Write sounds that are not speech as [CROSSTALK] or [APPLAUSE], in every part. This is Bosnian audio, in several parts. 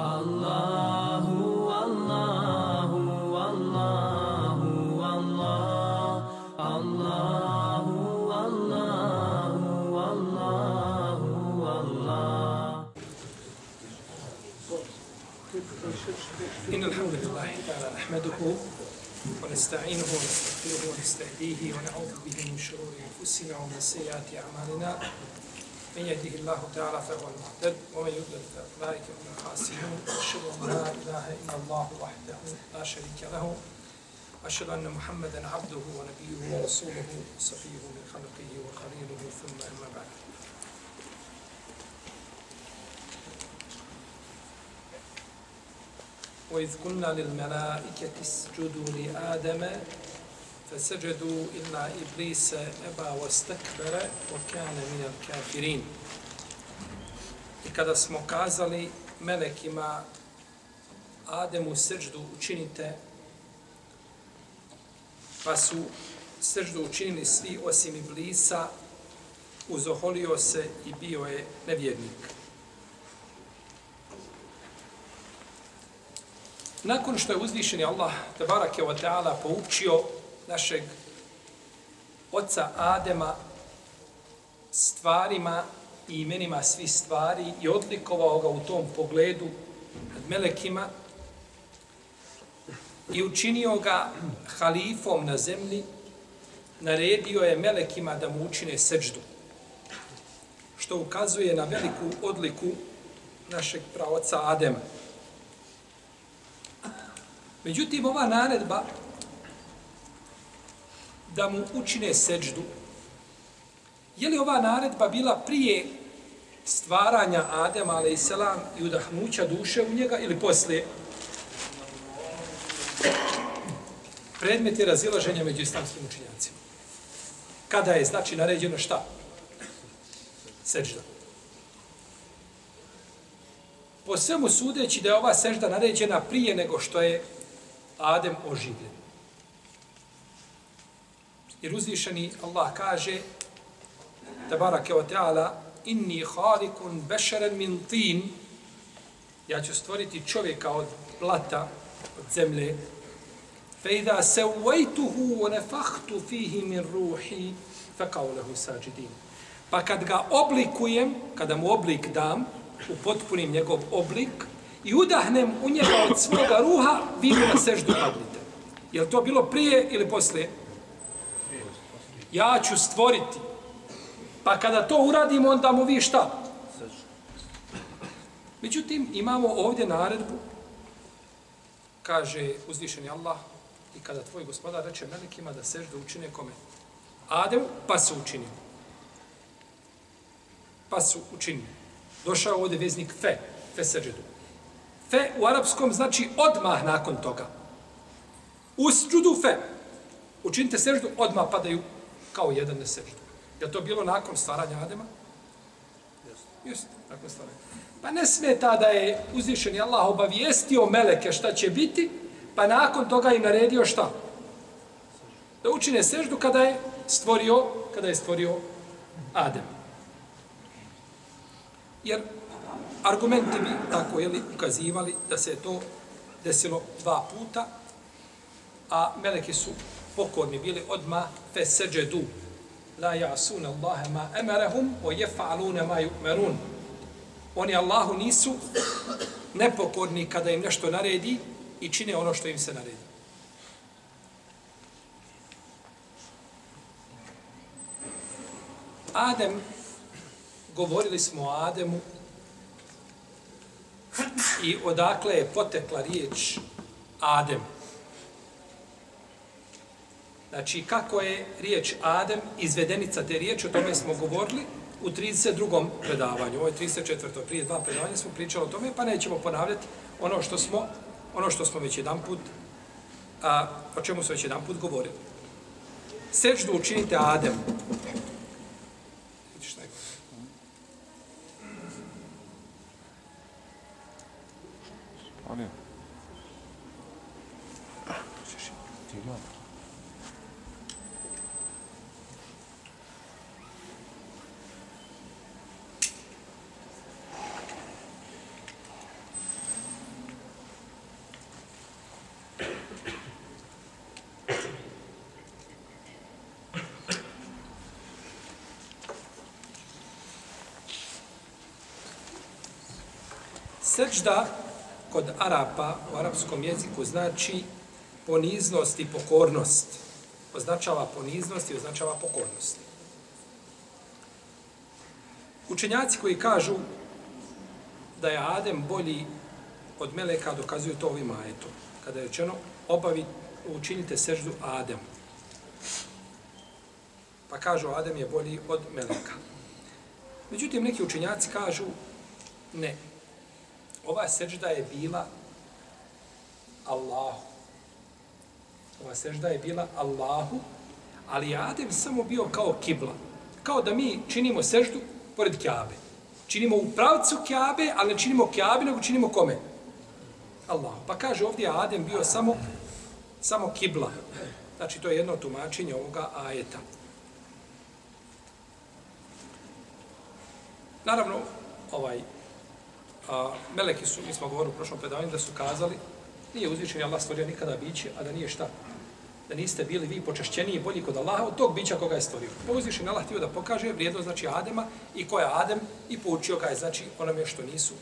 Allahu, Allahu, Allahu, Allah, Allahu, Allahu, Allahu, Allah. إن الحمد لله تعالى نحمده ونستعينه ونستغفره ونستهديه ونعوذ به من شرور أنفسنا ومن سيئات أعمالنا من يهده الله تعالى فهو المهتد ومن يضلل فأولئك هم الخاسرون أشهد أن لا إله إلا الله وحده لا شريك له أشهد أن محمدا عبده ونبيه ورسوله صفيه من خلقه وخليله ثم أما بعد. وإذ قلنا للملائكة اسجدوا لآدم فسجدوا إلا إبليس أبى واستكبر وكان من الكافرين I kada smo kazali melekima Ademu srđdu učinite, pa su srđdu učinili svi osim Iblisa, uzoholio se i bio je nevjernik. Nakon što je uzvišeni Allah, tabarake wa ta'ala, poučio našeg oca Adema stvarima i imenima svih stvari i odlikovao ga u tom pogledu nad melekima i učinio ga halifom na zemlji, naredio je melekima da mu učine seđdu, što ukazuje na veliku odliku našeg praoca Adema. Međutim, ova naredba da mu učine seđdu, je li ova naredba bila prije stvaranja Adema, ale i selam, i udahnuća duše u njega, ili poslije? Predmet je razilaženja među islamskim učinjacima. Kada je, znači, naređeno šta? Seđda. Po svemu sudeći da je ova sežda naređena prije nego što je Adem oživljen. Jer uzvišeni Allah kaže tabarake wa ta'ala inni halikun bešaren min tin ja ću stvoriti čovjeka od blata, od zemlje fe idha se wa nefahtu fihi min ruhi fe kaulehu sađidin. Pa kad ga oblikujem, kada mu oblik dam, upotpunim njegov oblik i udahnem u njega od svoga ruha, vi mu na seždu padnite. Je li to bilo prije ili poslije? Ja ću stvoriti. Pa kada to uradimo, onda mu vi šta? Međutim, imamo ovdje naredbu, kaže uzvišeni Allah, i kada tvoj gospodar reče melekima da seždu učine kome? Adem, pa se učini. Pa su učini. Pa Došao ovdje veznik fe, fe seždu. Fe u arapskom znači odmah nakon toga. Usđudu fe. Učinite seždu, odmah padaju kao jedan na seždu. Je to bilo nakon stvaranja Adema? Jeste, nakon stvaranja. Pa ne smeta da je uzvišeni Allah obavijestio meleke šta će biti, pa nakon toga im naredio šta? Da učine seždu kada je stvorio, kada je stvorio Adem. Jer argumenti bi tako jeli, ukazivali da se je to desilo dva puta, a meleki su pokorni bili odma fe seđedu. La jasuna Allahe ma emerehum o jefa'alune ma yu'merun. Oni Allahu nisu nepokorni kada im nešto naredi i čine ono što im se naredi. Adem, govorili smo o Ademu i odakle je potekla riječ Adem. Znači, kako je riječ Adem, izvedenica te riječi, o tome smo govorili u 32. predavanju. Ovo je 34. Prije dva predavanja smo pričali o tome, pa nećemo ponavljati ono što smo, ono što smo već jedan put, a, o čemu smo već jedan put govorili. Seždu učinite Adem. Vidiš šta je Ali. Ti gledaj. Seđda kod Arapa u arapskom jeziku znači poniznost i pokornost. Označava poniznost i označava pokornost. Učenjaci koji kažu da je Adem bolji od Meleka dokazuju to ovim ajetom. Kada je rečeno obavi, učinite seždu Ademu. Pa kažu Adem je bolji od Meleka. Međutim, neki učenjaci kažu ne. Ova sežda je bila Allahu. Ova sežda je bila Allahu, ali Adem samo bio kao kibla. Kao da mi činimo seždu pored Kjabe. Činimo u pravcu Kjabe, ali ne činimo Kjabe, nego činimo kome? Allah. Pa kaže ovdje Adem bio samo samo kibla. Znači to je jedno tumačenje ovoga ajeta. Naravno, ovaj a, meleki su, mi smo govorili u prošlom predavanju, da su kazali, nije uzvišen Allah stvorio nikada biće, a da nije šta? Da niste bili vi počašćeniji i bolji kod Allaha od tog bića koga je stvorio. Pa uzvišen Allah htio da pokaže vrijednost znači Adema i ko je Adem i poučio ga je znači onome što nisu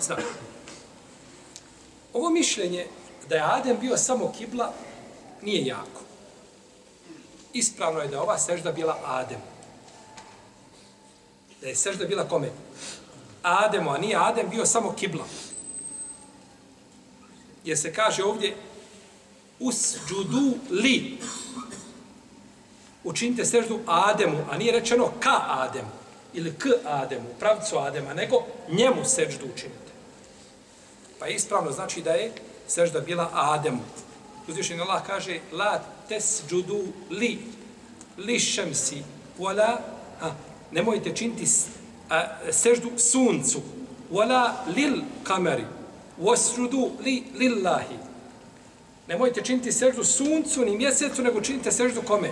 znali. Ovo mišljenje da je Adem bio samo kibla nije jako. Ispravno je da ova sežda bila Adem. Da je sežda bila kome? Ademu, a nije Adem bio samo kibla. Jer se kaže ovdje us džudu li. Učinite seždu Ademu, a nije rečeno ka Ademu ili k Ademu, pravcu Adema, nego njemu seždu učinite. Pa ispravno znači da je sežda bila Ademu. Uzvišen Allah kaže la tesđudu li li šemsi wala a, nemojte činiti a, seždu suncu wala lil kameri wasrudu li lillahi nemojte činiti seždu suncu ni mjesecu nego činite seždu kome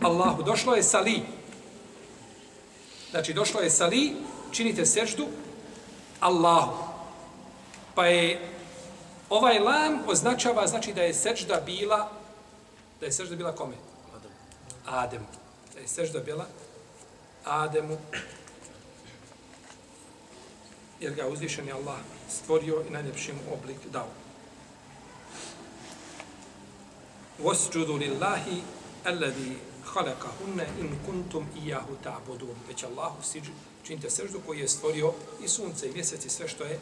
Allahu došlo je sa li znači došlo je sa li činite seždu Allahu pa je Ovaj lam označava, znači da je sežda bila, da je sežda bila kome? Ademu. Ademu. Da je sežda bila Ademu. Jer ga uzvišen je Allah stvorio i najljepšim oblik dao. Wasjudu lillahi alladhi khalaqahunna in kuntum iyyahu ta'budun. Već Allahu siđu, činite seždu koji je stvorio i sunce i mjesec i sve što je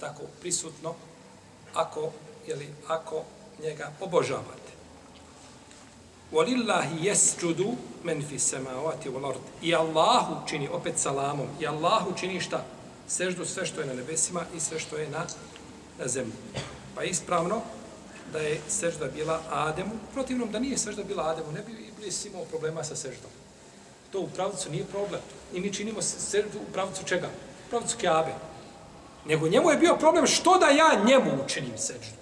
tako prisutno ako, jeli, ako njega obožavate. Walillahi yasjudu men fi samawati wal ard. I Allahu čini opet salamom. I Allahu čini šta? Seždu sve što je na nebesima i sve što je na na zemlji. Pa ispravno da je sežda bila Ademu, protivnom da nije sežda bila Ademu, ne bi Iblis imao problema sa seždom. To u pravcu nije problem. I mi činimo seždu u pravcu čega? U pravcu Keabe. Nego njemu je bio problem što da ja njemu učinim seždu.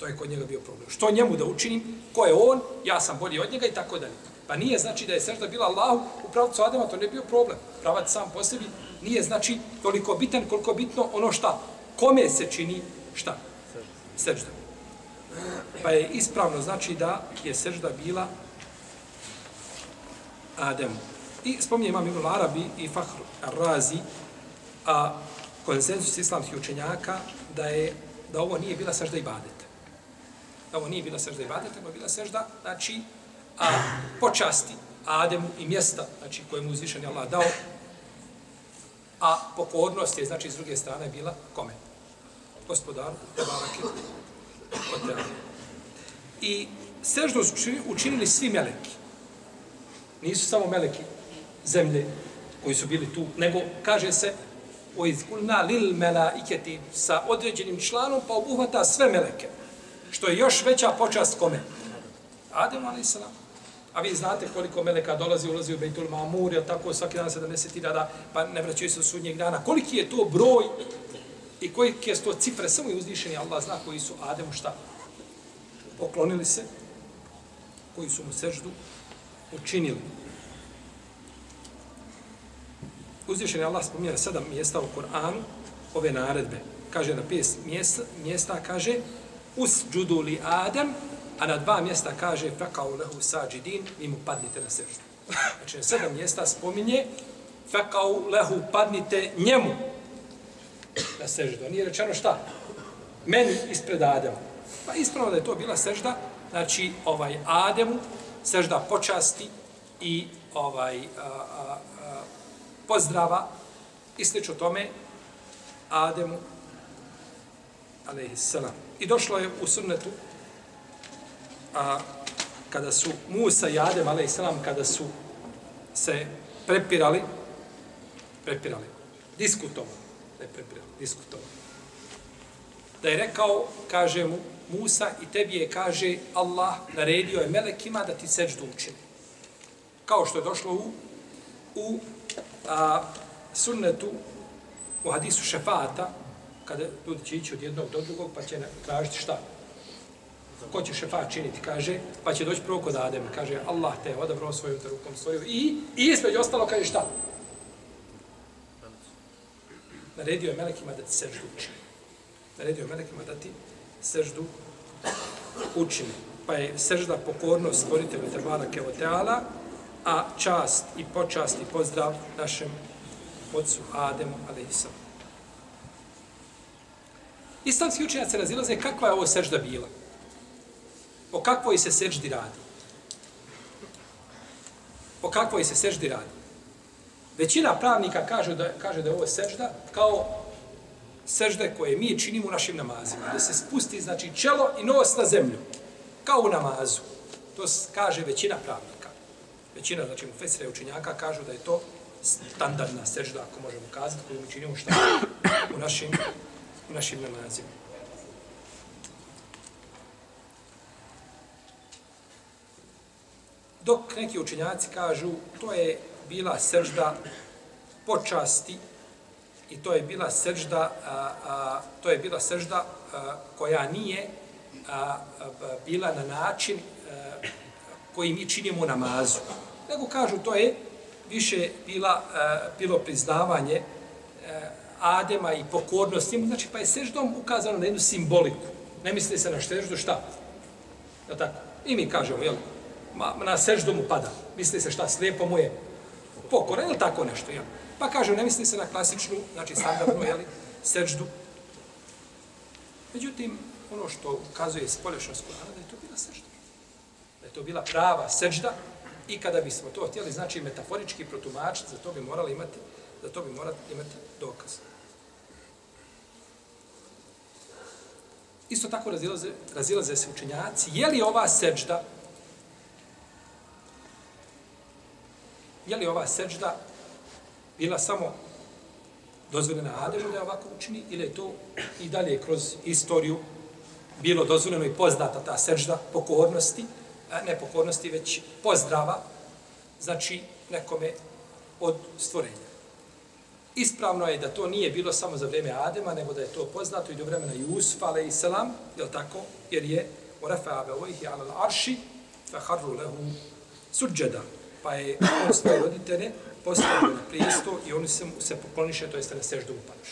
To je kod njega bio problem. Što njemu da učinim, ko je on, ja sam bolji od njega i tako dalje. Pa nije znači da je sežda bila Allahu u pravcu Adema, to ne bio problem. Pravac sam po sebi nije znači toliko bitan koliko bitno ono šta. Kome se čini šta? Sežda. Pa je ispravno znači da je sežda bila Ademu. I spominje imam Ibn Arabi i Fahr Razi, a konsensus islamskih učenjaka da je da ovo nije bila sežda ibadeta. Da ovo nije bila sežda ibadeta, nego bila sežda, znači, a, počasti Ademu i mjesta, znači, kojemu uzvišen je Allah dao, a pokornost je, znači, s druge strane bila kome? Gospodaru, Tebarake, od I seždu su učinili svi meleki. Nisu samo meleki zemlje koji su bili tu, nego kaže se o izkulna lil melaiketi sa određenim članom, pa obuhvata sve meleke. Što je još veća počast kome? Adem, ali salam. A vi znate koliko meleka dolazi, ulazi u Bejtul Mamur, jel tako, svaki dan 70.000, pa ne vraćaju se od sudnjeg dana. Koliki je to broj i koji je to cifre, samo je uzvišeni, Allah zna koji su Ademu šta? Poklonili se, koji su mu seždu učinili. uzvišen je Allah spominja sedam mjesta u Koranu, ove naredbe. Kaže na pes mjesta, mjesta kaže us li Adem, a na dva mjesta kaže fekao lehu sađidin, vi mu padnite na seždu. [LAUGHS] Znači na sedam mjesta spominje fekao lehu padnite njemu. na seždu. Nije rečeno šta? Meni ispred Adema. Pa ispravno da je to bila sežda, znači ovaj Ademu, sežda počasti i ovaj a, a, a, pozdrava i slično tome Ademu alaihissalam. I došlo je u sunnetu a, kada su Musa i Adem alejselam kada su se prepirali prepirali diskutovali ne prepirali diskutovali da je rekao kaže mu Musa i tebi je kaže Allah naredio je melekima da ti seđdu učini kao što je došlo u u a, sunnetu u hadisu šefata kada ljudi će ići od jednog do drugog, pa će tražiti šta? Ko će šefat činiti, kaže, pa će doći prvo kod Adem, kaže, Allah te odabrao svojom te rukom svoju i, i između ostalo, kaže šta? Naredio je melekima da ti seždu učini. Naredio je melekima da ti seždu učini. Pa je sežda pokornost stvoritelju Tebara Keoteala, a čast i počast i pozdrav našem ocu Ademu, ali i sam. Islamski učenjaci razilaze kakva je ovo sežda bila. O kakvoj se seždi radi. O kakvoj se seždi radi. Većina pravnika kaže da, kaže da je ovo sežda kao sežde koje mi činimo u našim namazima. Da se spusti, znači, čelo i nos na zemlju. Kao u namazu. To kaže većina pravnika. Većina, znači, mu fesre učenjaka kažu da je to standardna sežda, ako možemo kazati, koju mi činimo šta u našim u našim namazima. Dok neki učenjaci kažu, to je bila sržda počasti i to je bila sržda, a, a, to je bila sržda a, koja nije a, a, bila na način a, koji mi činimo namazu. Nego kažu, to je više bila, a, bilo priznavanje a, Adema i pokornost njemu, znači pa je seždom ukazano na jednu simboliku. Ne misli se na seždu šta? Je tako? I mi kažemo, jel? Ma, na seždu mu pada. Misli se šta? Slijepo mu je pokoran ili tako nešto, jel? Pa kažemo, ne misli se na klasičnu, znači standardnu, jel? Seždu. Međutim, ono što ukazuje spolješnost Kur'ana, da je to bila sežda. Da je to bila prava sežda i kada bismo to htjeli, znači metaforički protumačiti, za to bi morali imati, za to bi morali imati dokaz. Isto tako razilaze, razilaze se učenjaci. Je li ova seđda, je li ova seđda bila samo dozvoljena Ademu da ovako učini, ili je to i dalje kroz istoriju bilo dozvoljeno i poznata ta seđda pokornosti, ne pokornosti, već pozdrava, znači nekome od stvorenja. Ispravno je da to nije bilo samo za vrijeme Adema, nego da je to poznato i do vremena Jusufa, ale i selam, je tako? Jer je u refe abevojih ala arši, fe harru lehu suđeda. Pa je on svoje roditelje postavio na prijesto i oni se, se pokloniše, to jeste na seždu upadaš.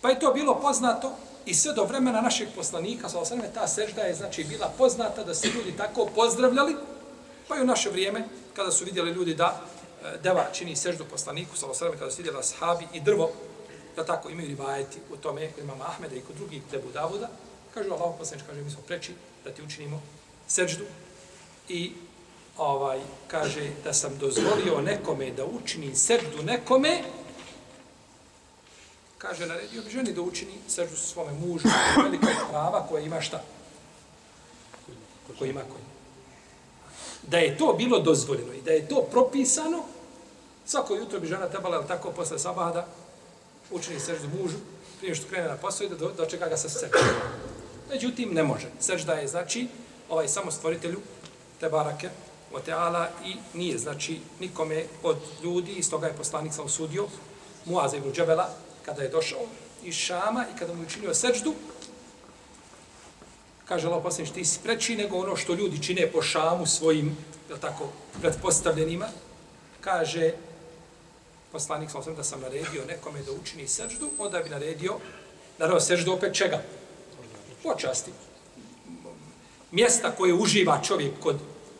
Pa je to bilo poznato i sve do vremena našeg poslanika, sa osvrame, ta sežda je znači bila poznata da se ljudi tako pozdravljali, pa i u naše vrijeme, kada su vidjeli ljudi da e, deva čini seždu poslaniku, sa osrame, kada su vidjeli sahabi i drvo, da tako imaju rivajeti u tome, kod imama Ahmeda i kod drugih debu Davuda, kažu Allah poslanič, kaže, mi smo preči da ti učinimo seždu i ovaj kaže da sam dozvolio nekome da učini seždu nekome, kaže, naredio bi ženi da učini seždu sa svome mužu, velika prava koja ima šta? Koja ima koja da je to bilo dozvoljeno i da je to propisano, svako jutro bi žena trebala, tako, posle sabada, učini seždu mužu, prije što krene na posao i da dočeka ga sa seždu. Međutim, ne može. Sežda je, znači, ovaj samo stvoritelju, te barake, wa ta'ala i nije, znači, nikome od ljudi, iz toga je poslanik sam osudio, Muaza ibn Džebela, kada je došao iz Šama i kada mu učinio seždu, kaže Allah poslanik, ti si preči nego ono što ljudi čine po šamu svojim, je tako, pretpostavljenima, kaže poslanik sam da sam naredio nekome da učini seždu, onda bi naredio, naravno seždu opet čega? Počasti. Mjesta koje uživa čovjek kod,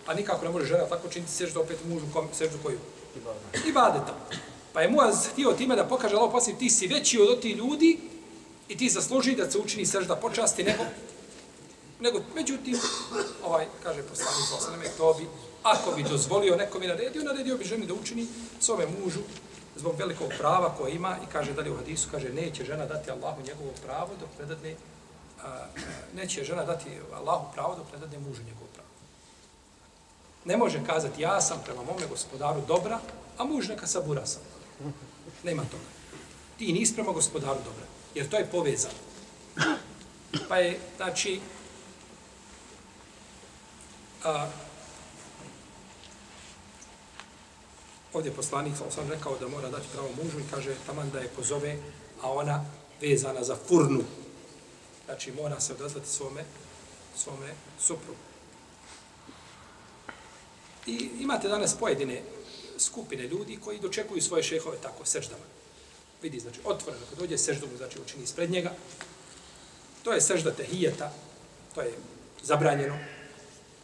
a nikako ne može žena tako činiti seždu opet mužu, kom, seždu koju? I badeta. Pa je Muaz htio time da pokaže Allah posljednič, ti si veći od ti ljudi I ti zasluži da se učini sežda počasti, nego, nego međutim, ovaj, kaže poslanik Zosaneme, to bi, ako bi dozvolio, neko mi naredio, naredio bi ženi da učini svome mužu zbog velikog prava koje ima i kaže dalje u hadisu, kaže, neće žena dati Allahu njegovo pravo dok predadne, a, neće žena dati Allahu pravo dok predadne mužu njegovo. Ne može kazati, ja sam prema mome gospodaru dobra, a muž neka sabura sam. Nema toga. Ti nisi prema gospodaru dobra, jer to je povezano. Pa je, znači, a, ovdje je poslanik, sam sam rekao da mora dati pravo mužu i kaže taman da je pozove, a ona vezana za furnu. Znači, mora se odazvati svome, svome suprugu. I imate danas pojedine skupine ljudi koji dočekuju svoje šehove tako, seždama. Vidi, znači, otvoreno, kad dođe seždu mu, znači, učini ispred njega. To je sežda tehijeta, to je zabranjeno.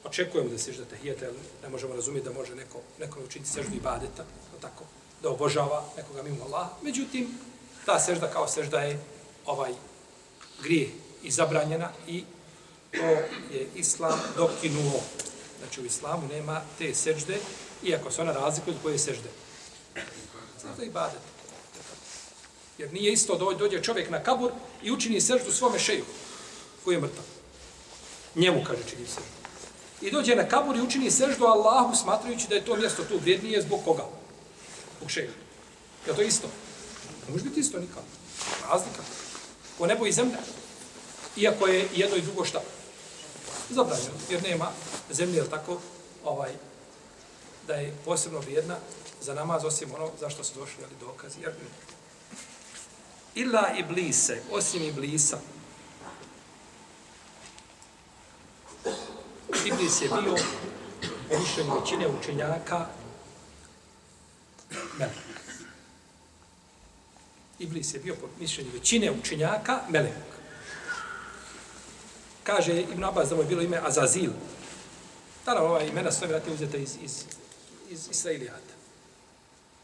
Očekujemo da sežda tehijeta, jer ne možemo razumjeti da može neko, neko učiniti seždu i badeta, tako, da obožava nekoga mimo Allah. Međutim, ta sežda kao sežda je ovaj grije i zabranjena i to je Islam dokinuo. Znači u islamu nema te sežde, iako se ona razlikuje od koje sežde. Znači, Zato i badet. Jer nije isto dođe, dođe čovjek na kabur i učini seždu svome šeju, koji je mrtav. Njemu, kaže, čini seždu. I dođe na kabur i učini seždu Allahu, smatrajući da je to mjesto tu vrijednije zbog koga? Zbog šeju. Je to isto? Ne može biti isto nikako. Razlika. Ko nebo i zemlja. Iako je jedno i drugo šta? Zabranjeno. Jer nema zemlje, tako, ovaj, da je posebno vrijedna za namaz, osim ono zašto su došli ali dokazi. Jer Illa iblise, osim iblisa. Iblis je bio po mišljenju većine učenjaka melek. Iblis je bio po mišljenju većine učenjaka melek. Kaže Ibn Abbas da mu je bilo ime Azazil. Tada ova imena sve vratne uzeta iz, iz, iz Israilijata.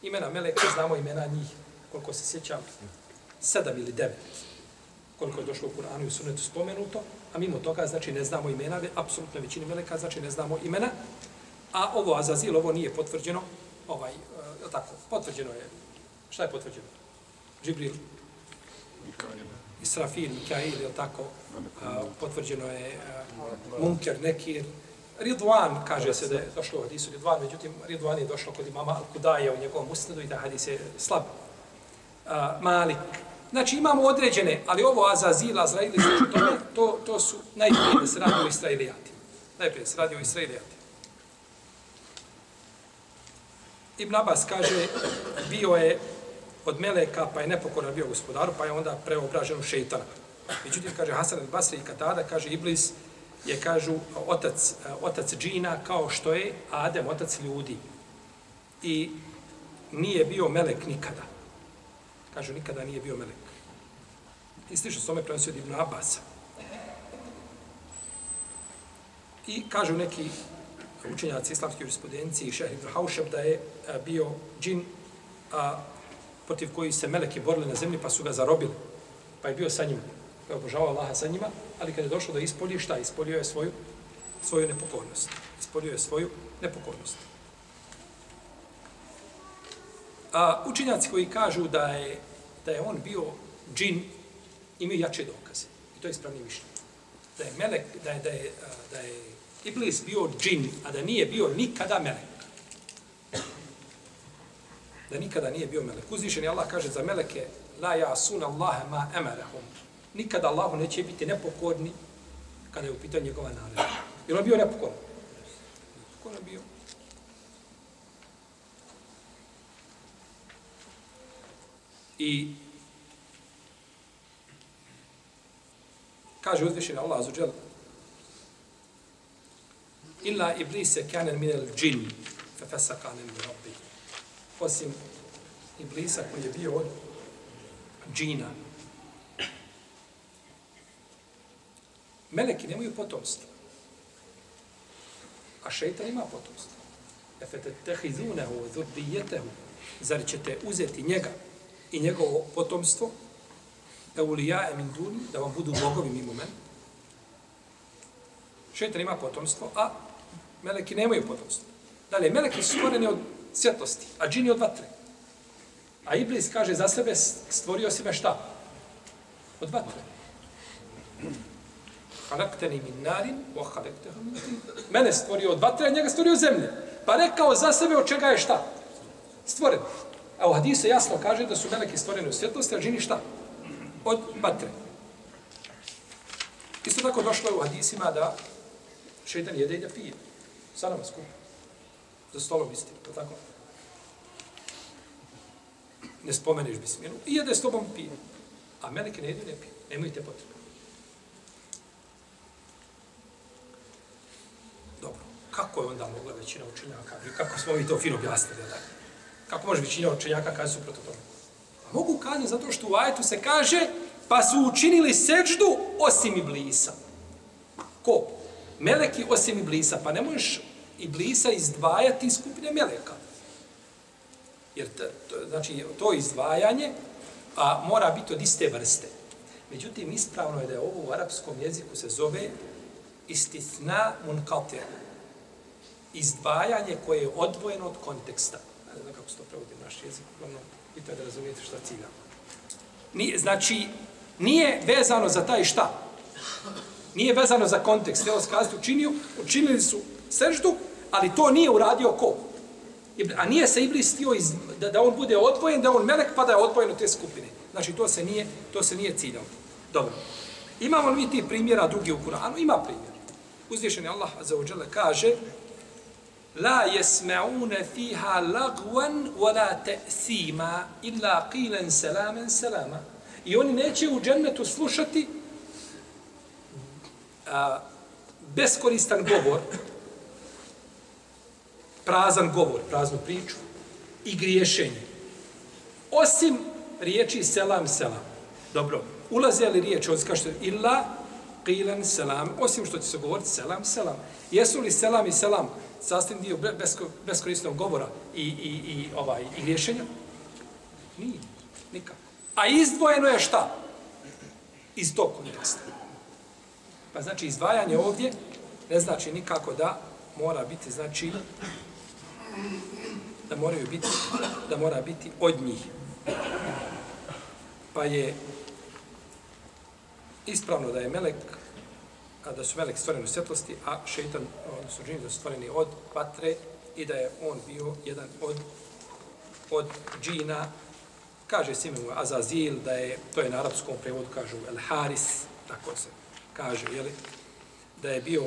Imena meleka, znamo imena njih, koliko se sjećam, sedam ili devet, koliko je došlo u Kur'anu i u Sunnetu spomenuto, a mimo toga, znači, ne znamo imena, apsolutno većini meleka, znači, ne znamo imena, a ovo Azazil, ovo nije potvrđeno, ovaj, e, tako, potvrđeno je, šta je potvrđeno? Džibril, Israfil, Mikail, je tako, uh, potvrđeno je uh, Munker, Nekir, Ridwan, kaže se da je došlo u hadisu Ridwan, međutim, Ridwan je došlo kod imama Al-Kudaja u njegovom usnadu i da hadis je slab. Uh, Malik, Znači imamo određene, ali ovo Azazil, Azrail, to, to, to su najprije da se radi o Israilijatima. Najprije da se radi o Israilijatima. Ibn Abbas kaže, bio je od Meleka, pa je nepokoran bio gospodaru, pa je onda preobražen u šeitana. Međutim, kaže Hasan al-Basri i Katada, kaže Iblis je, kažu, otac, otac džina kao što je Adem, otac ljudi. I nije bio Melek nikada. Kažu, nikada nije bio Melek. I slično s tome prenosio od Ibn Abasa. I kažu neki učenjaci islamske jurisprudencije, šehr Ibn Haušab, da je bio džin a, protiv koji se meleki borili na zemlji, pa su ga zarobili. Pa je bio sa njima. Pa je obožavao Allaha sa njima, ali kad je došlo do ispolje, šta? Ispolio je svoju, svoju nepokornost. Ispolio je svoju nepokornost. A, učinjaci koji kažu da je, da je on bio džin, imaju jače dokaze. I to je ispravni mišljenje. Da je melek, da je, da je, da je Iblis bio džin, a da nije bio nikada melek. Da nikada nije bio melek. Uzvišen je Allah kaže za meleke, la ja sun Allahe ma emerahum. Nikada Allahu neće biti nepokorni kada je u pitanju njegova naredba. Jer on bio nepokorni. Ko bio? I kaže uzvišen Allah azuđel, illa iblise kanen minel džin, fe fesa kanen rabbi. Osim iblisa koji je bio od džina. Meleki nemaju potomstvo. A šeitan ima potomstvo. Efe te tehizunehu, zurdijetehu, zar ćete uzeti njega i njegovo potomstvo Eulija emin min duni, da vam budu bogovi mimo mene. Šeitan ima potomstvo, a meleki nemaju potomstvo. Dalje, meleki su stvoreni od svjetlosti, a džini od vatre. A Iblis kaže za sebe stvorio si me šta? Od vatre. Halakteni min narin, o halakteha min. Mene stvorio od vatre, a njega stvorio zemlje. Pa rekao za sebe od čega je šta? Stvoren. A u hadisu jasno kaže da su meleki stvoreni od svjetlosti, a džini šta? Od vatre. Isto tako došlo je u hadisima da šeitan jede i da pije. Sa nama skupa. Za stolom istinu, to tako? Ne spomeneš bisminu i jede s tobom pije. A meleke ne jedu ne pije. Nemojte potrebe. Dobro. Kako je onda mogla većina učenjaka? I kako smo mi to fino objasnili? Da? Kako može većina učenjaka kazi suprotno tome? Mogu kazati zato što u ajetu se kaže pa su učinili seđdu osim iblisa. Ko? Meleki osim iblisa. Pa ne možeš iblisa izdvajati iz skupine meleka. Jer to, to, znači, to izdvajanje a, mora biti od iste vrste. Međutim, ispravno je da je ovo u arapskom jeziku se zove istisna munkatir. Izdvajanje koje je odvojeno od konteksta. Ne znam kako se to prevodi naš jezik, uglavnom, i da razumijete šta ciljamo. Nije, znači, nije vezano za taj šta. Nije vezano za kontekst. Evo skazati učinio, učinili su seždu, ali to nije uradio ko? A nije se Iblis stio iz, da, da on bude odvojen, da on melek pa da je odvojen od te skupine. Znači to se nije, to se nije ciljalo. Dobro. Imamo li mi ti primjera drugi u Kur'anu? Ima primjer. Uzvišeni Allah Azza wa Jalla kaže La jesme'une fiha lagwan wala te'sima illa qilan salaman salama. I oni neće u džennetu slušati a, beskoristan govor, prazan govor, praznu priču i griješenje. Osim riječi selam, selam. Dobro, ulaze li riječ od skašte illa qilan selam, osim što će se govoriti selam, selam. Jesu li selam i selam sastavni dio besko, beskorisnog govora i, i, i, ovaj, i griješenja? Nije, nikako. A izdvojeno je šta? Iz tog konteksta. Pa znači izdvajanje ovdje ne znači nikako da mora biti znači da moraju biti da mora biti od njih. Pa je ispravno da je melek a da su melek stvoreni u svjetlosti, a šeitan, odnosno džini da su stvoreni od patre i da je on bio jedan od od džina kaže se imenu Azazil, da je, to je na arapskom prevodu, kažu El Haris, tako se kaže, jeli, da je bio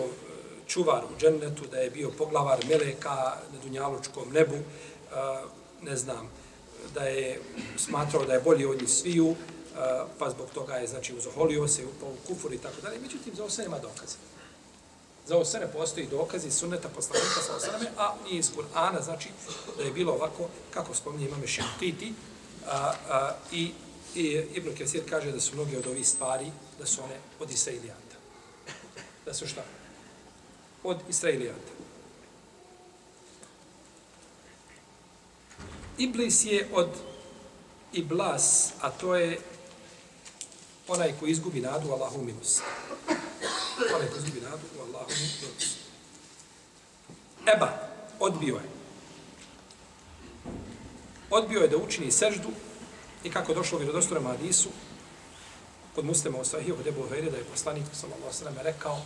čuvar u džennetu, da je bio poglavar meleka na Dunjalučkom nebu, ne znam, da je smatrao da je bolji od njih sviju, pa zbog toga je, znači, uzoholio se, upao u kufur i tako dalje. Međutim, za ovo sve nema dokaza. Za ovo sve ne postoji dokazi sunneta poslanika sa osaname, a nije iz Kur'ana, znači, da je bilo ovako, kako spominje imame Šentiti, a, a, i, i Ibn Kesir kaže da su mnoge od ovih stvari, da su one od Israilijata. Da su šta? Od Israilijata. Iblis je od Iblas, a to je onaj ko izgubi nadu Allahu milost. Onaj ko izgubi nadu Allahu milost. Eba, odbio je odbio je da učini seždu i kako došlo u vjerodostorom hadisu kod muslima u sahiju kod Ebu Hajre da je poslanik sallallahu sallam rekao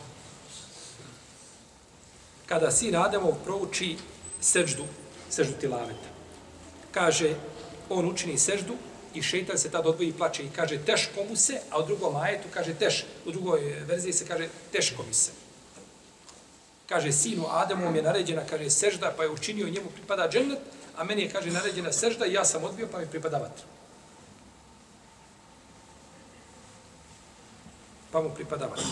kada sin Ademov prouči seždu, seždu tilaveta, kaže on učini seždu i šeitan se tad odvoji i plače i kaže teško mu se, a u drugom ajetu kaže teš, u drugoj verziji se kaže teško mi se. Kaže sinu Adamu je naređena, kaže sežda, pa je učinio njemu pripada džennet, a meni je, kaže, naređena sežda i ja sam odbio, pa mi pripada vatra. Pa mu pripada vatra.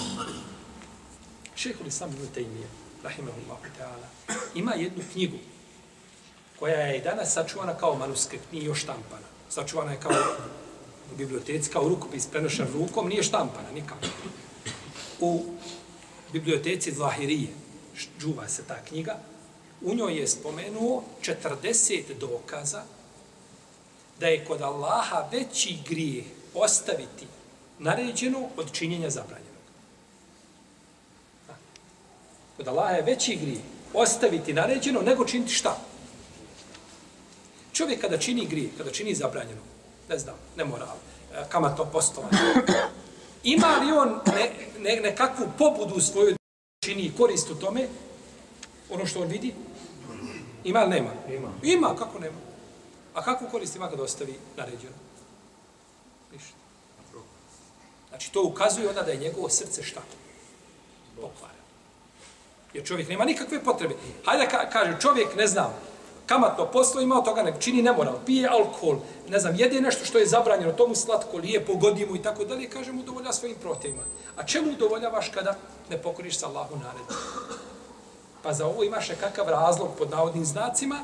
Šehol Islam ibn Taymiye, rahimahullahu ta'ala, ima jednu knjigu koja je i danas sačuvana kao manuskript, nije još štampana. Sačuvana je kao u biblioteci, kao rukopis prenošen rukom, nije štampana nikako. U biblioteci Zahirije, džuva se ta knjiga, u njoj je spomenuo 40 dokaza da je kod Allaha veći grijeh ostaviti naređeno od činjenja zabranjenog. Da. Kod Allaha je veći grije ostaviti naređeno nego činiti šta? Čovjek kada čini grije, kada čini zabranjeno, ne znam, ne moral, e, kamatno postovanje, ima li on ne, ne, nekakvu pobudu u svojoj čini i korist u tome, ono što on vidi? Ima li nema? Ima. Ima, kako nema? A kakvu korist ima kada ostavi naređeno? Ništa. Znači, to ukazuje onda da je njegovo srce šta? Pokvareno. Jer čovjek nema nikakve potrebe. Hajde ka, kaže, čovjek, ne znam, kamatno poslo ima od toga, ne čini nemoral, pije alkohol, ne znam, jede nešto što je zabranjeno, tomu slatko, lijepo, godimo i tako dalje, kaže mu, udovolja svojim protivima. A čemu udovoljavaš kada ne pokoriš sa Allahu naredu? Pa za ovo imaš nekakav razlog pod navodnim znacima,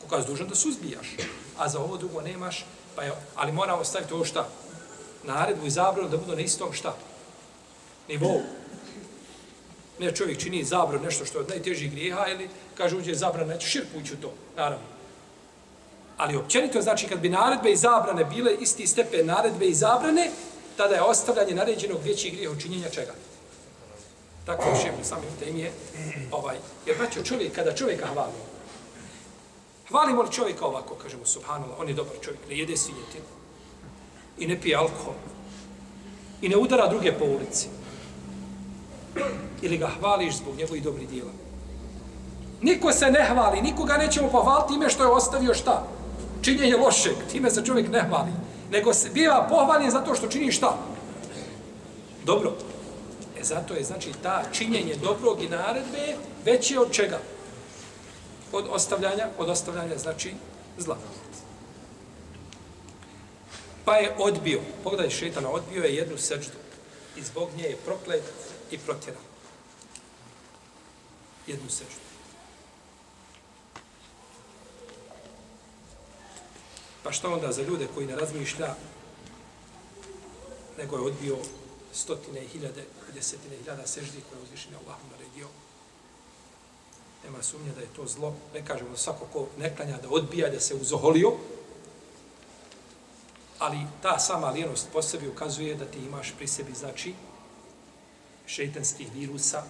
koga je dužan da suzbijaš. A za ovo drugo nemaš, pa je, ali mora ostaviti ovo šta? Naredbu i zabranu da budu na istom šta? Nivou. Ne čovjek čini zabranu nešto što je od najtežih grijeha ili kaže uđe zabrana, neće širku ući u to, naravno. Ali općenito znači kad bi naredbe i zabrane bile isti stepen naredbe i zabrane, tada je ostavljanje naređenog većih grijeha učinjenja čega? Tako je šef sami u temi je, ovaj, jer braćo čovjek, kada čovjeka hvali, hvalimo li čovjeka ovako, kažemo subhanallah, on je dobar čovjek, ne jede svinjetinu i ne pije alkohol i ne udara druge po ulici, ili ga hvališ zbog njegovih dobrih dijela. Niko se ne hvali, nikoga nećemo pohvaliti ime što je ostavio šta? Činjenje lošeg, time se čovjek ne hvali. Nego se biva pohvaljen zato što čini šta? Dobro. E zato je, znači, ta činjenje dobrog i naredbe veće od čega? Od ostavljanja, od ostavljanja, znači, zla. Pa je odbio, pogledaj šetana, odbio je jednu seđdu i zbog nje je proklet i protjera. Jednu seždu. Pa šta onda za ljude koji ne razmišlja, nego je odbio stotine i hiljade, desetine i hiljada seždi koje je uzvišenje Allahom naredio. Nema sumnje da je to zlo. Ne kažemo svako ko ne klanja da odbija, da se uzoholio, ali ta sama lijenost po sebi ukazuje da ti imaš pri sebi, znači, šeitanskih virusa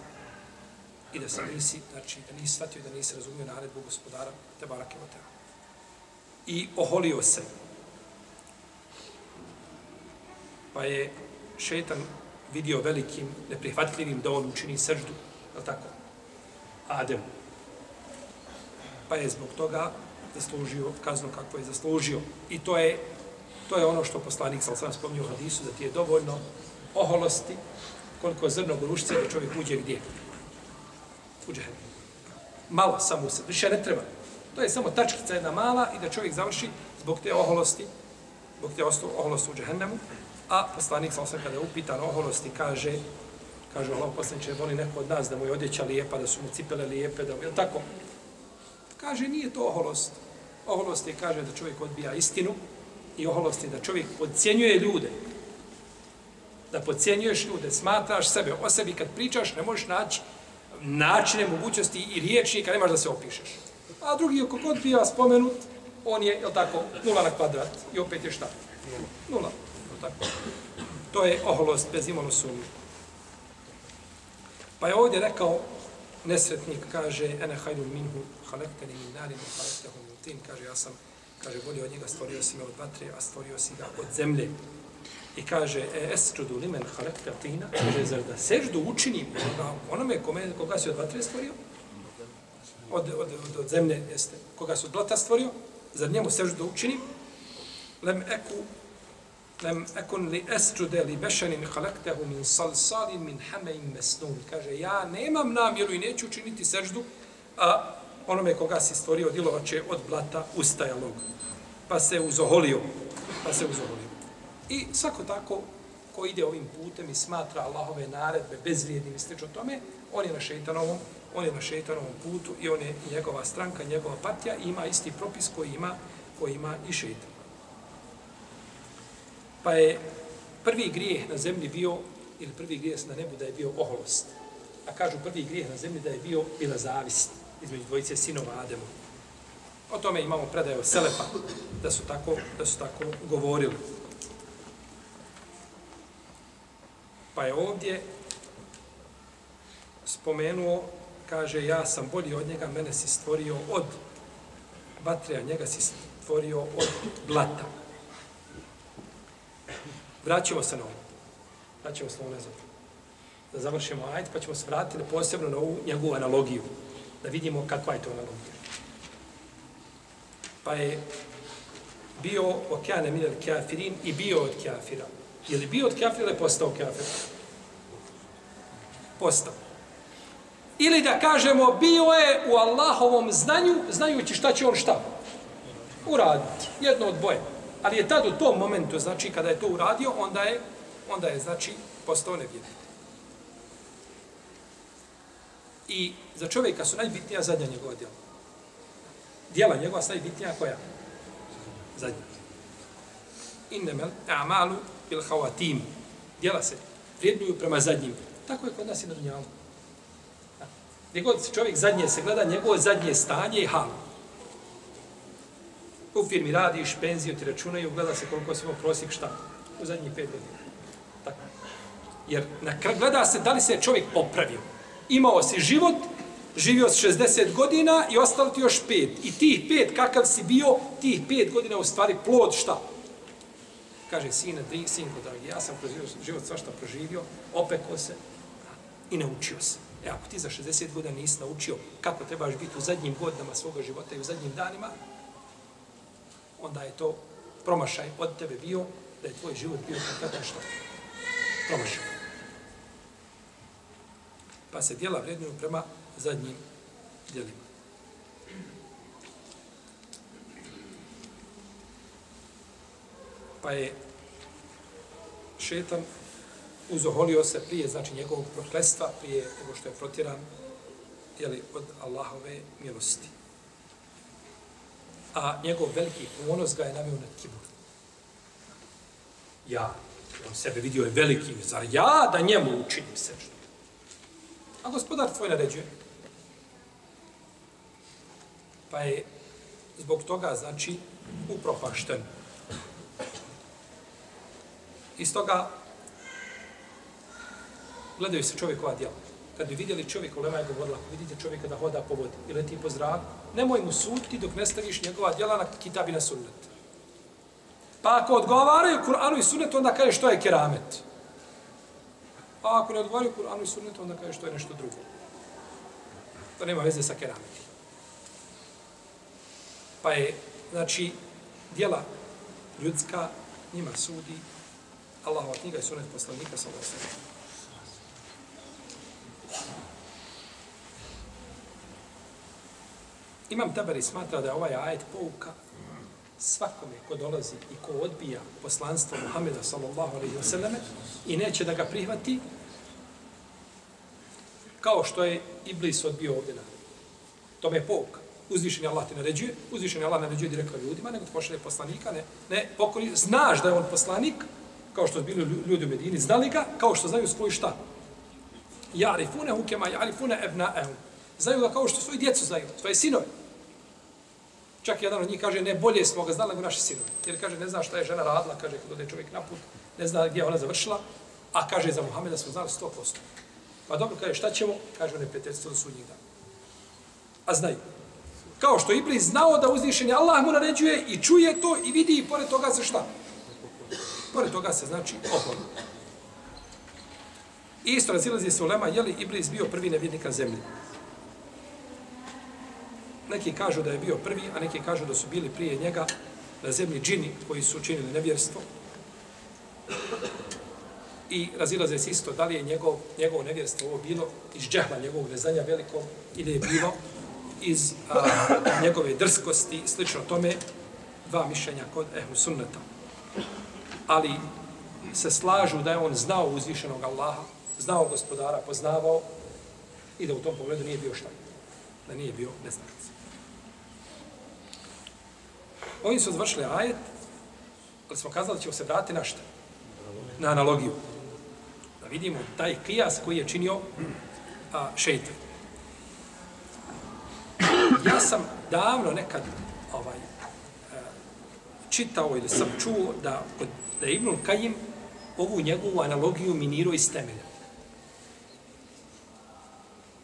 i da se nisi, znači da nisi shvatio, da nisi razumio naredbu gospodara te barake o. I oholio se. Pa je šeitan vidio velikim, neprihvatljivim da on učini srždu, je tako? Ademu. Pa je zbog toga zaslužio kaznu kako je zaslužio. I to je to je ono što poslanik sam sam spomnio u hadisu, da ti je dovoljno oholosti, koliko zrno grušce da čovjek uđe gdje? U džehennem. Malo samo se, više ne treba. To je samo tačkica jedna mala i da čovjek završi zbog te oholosti, zbog te oholosti u džehennemu. A poslanik sam kada je upitan oholosti kaže, kaže Allah poslaniče, voli neko od nas da mu je odjeća lijepa, da su mu cipele lijepe, da mu je tako. Kaže, nije to oholost. Oholost je, kaže, da čovjek odbija istinu i oholost je da čovjek podcjenjuje ljude da pocijenjuješ ljude, smatraš sebe, o sebi kad pričaš, ne možeš naći načine, mogućnosti i riječi kad nemaš da se opišeš. A drugi, ako god bija spomenut, on je, je tako, nula na kvadrat i opet je šta? Nula. Je tako? To je oholost bez imalo sumnje. Pa je ovdje rekao, nesretnik kaže, ene hajdu minhu, halekteni min narin, halektehu min tin, kaže, ja sam, kaže, bolje od njega stvorio si me od vatre, a stvorio si ga od zemlje. I kaže, e, esđudu limen halekta tina, kaže, zar da seždu učinim onome kome, koga si od vatre stvorio? Od, od, od, od zemlje, jeste. Koga si od blata stvorio? Zar njemu seždu učinim? Lem eku, lem ekun li esđude li bešanin halektehu min salsalin min hamein mesnun. Kaže, ja nemam namjeru i neću učiniti seždu, a onome koga si stvorio dilovače od blata ustajalog. Pa se uzoholio. Pa se uzoholio. I svako tako ko ide ovim putem i smatra Allahove naredbe bezvrijednim i slično tome, on je na šeitanovom, on je na šeitanovom putu i on je njegova stranka, njegova partija i ima isti propis koji ima, koji ima i šeitan. Pa je prvi grijeh na zemlji bio, ili prvi grijeh na nebu da je bio oholost. A kažu prvi grijeh na zemlji da je bio bila zavist između dvojice sinova Ademu. O tome imamo predaje o Selepa, da su tako, da su tako govorili. Pa je ovdje spomenuo, kaže, ja sam bolji od njega, mene si stvorio od vatre, a njega si stvorio od blata. Vraćamo se na ovo. Vraćamo se na ovo nazad. Da završimo ajd, pa ćemo se vratiti posebno na ovu njegovu analogiju. Da vidimo kakva je to analogija. Pa je bio okeane minel kafirin i bio od kafira. Je li bio od kafira ili postao kafir? Postao. Ili da kažemo, bio je u Allahovom znanju, znajući šta će on šta? Uraditi. Jedno od boje. Ali je tad u tom momentu, znači, kada je to uradio, onda je, onda je znači, postao nevjernik. I za čovjeka su najbitnija zadnja njegova djela. Djela njegova su najbitnija koja? Zadnja. Innemel a'malu bil hawatim. Djela se vrijednuju prema zadnjim. Tako je kod nas i na dunjalu. Gdje god čovjek zadnje se gleda, njegovo zadnje stanje i hal. U firmi radiš, penziju ti računaju, gleda se koliko si imao prosjek šta u zadnjih pet godina. Tako. Jer na kraju gleda se da li se čovjek popravio. Imao si život, živio si 60 godina i ostalo ti još pet. I tih pet, kakav si bio, tih pet godina u stvari plod šta? Kaže, sine, dri, sinko, dragi, ja sam kroz život svašta proživio, opekao se i naučio se. E, ako ti za 60 godina nisi naučio kako trebaš biti u zadnjim godinama svoga života i u zadnjim danima, onda je to promašaj od tebe bio da je tvoj život bio kompletan što? Promašaj. Pa se dijela vrednuju prema zadnjim dijelima. Pa je šetan uzoholio se prije, znači njegovog proklestva, prije nego što je protiran, jeli, od Allahove milosti. A njegov veliki ponos ga je navio na kibur. Ja, on sebe vidio je velikim, zar ja da njemu učinim se što? A gospodar tvoj naređuje. Pa je zbog toga, znači, upropašten. Iz toga gledaju se čovjekova djela. Kad bi vidjeli čovjek, Lema je govorila, ako vidite čovjeka da hoda po vodi i leti po zraku, nemoj mu suditi dok ne staviš njegova djela na kitab i na sunnet. Pa ako odgovaraju Kur'anu i sunnetu, onda kaže što je keramet. A ako ne odgovaraju Kur'anu i sunnetu, onda kaže što je nešto drugo. To nema veze sa kerametom. Pa je, znači, djela ljudska njima sudi Allahova knjiga i sunet poslanika sa ovo Imam Tabari smatra da je ovaj ajet pouka svakome ko dolazi i ko odbija poslanstvo Muhameda sallallahu alaihi wa sallame i neće da ga prihvati kao što je Iblis odbio ovdje na tome je pouka. Uzvišen je Allah ti naređuje, uzvišen je Allah naređuje direktno ljudima, nego ti pošalje poslanika, ne, ne pokori, znaš da je on poslanik, kao što bili ljudi u Medini, znali ga, kao što znaju svoj šta. Jarifune hukema, jarifune ebna ehu. Znaju ga kao što svoji djecu znaju, svoje sinove. Čak jedan od njih kaže, ne, bolje smo ga znali nego naši sinovi. Jer kaže, ne zna šta je žena radila, kaže, kada ode čovjek na put, ne zna gdje ona završila, a kaže, za Muhameda smo znali 100%. Pa dobro, kaže, šta ćemo? Kaže, on je prijateljstvo do sudnjih dana. A znaju. Kao što Iblis znao da uzvišenje Allah mu naređuje i čuje to i vidi i pored toga se šta? Pored toga se znači opon. Isto razilazi se u Lema, je li Iblis bio prvi nevjednik na zemlji? Neki kažu da je bio prvi, a neki kažu da su bili prije njega na zemlji džini koji su učinili nevjerstvo. I razilaze se isto da li je njegov, njegov nevjerstvo ovo bilo iz džehla njegovog neznanja velikog ili je bilo iz a, njegove drskosti i slično tome dva mišljenja kod ehlu sunneta. Ali se slažu da je on znao uzvišenog Allaha, znao gospodara, poznavao i da u tom pogledu nije bio šta. Da nije bio neznanac. Oni su završili ajet, ali smo kazali da ćemo se vratiti na šta? Na analogiju. Da vidimo taj kijas koji je činio a, šeitan. Ja sam davno nekad ovaj, čitao ili sam čuo da, da je Ibnul Kajim ovu njegovu analogiju minirao iz temelja.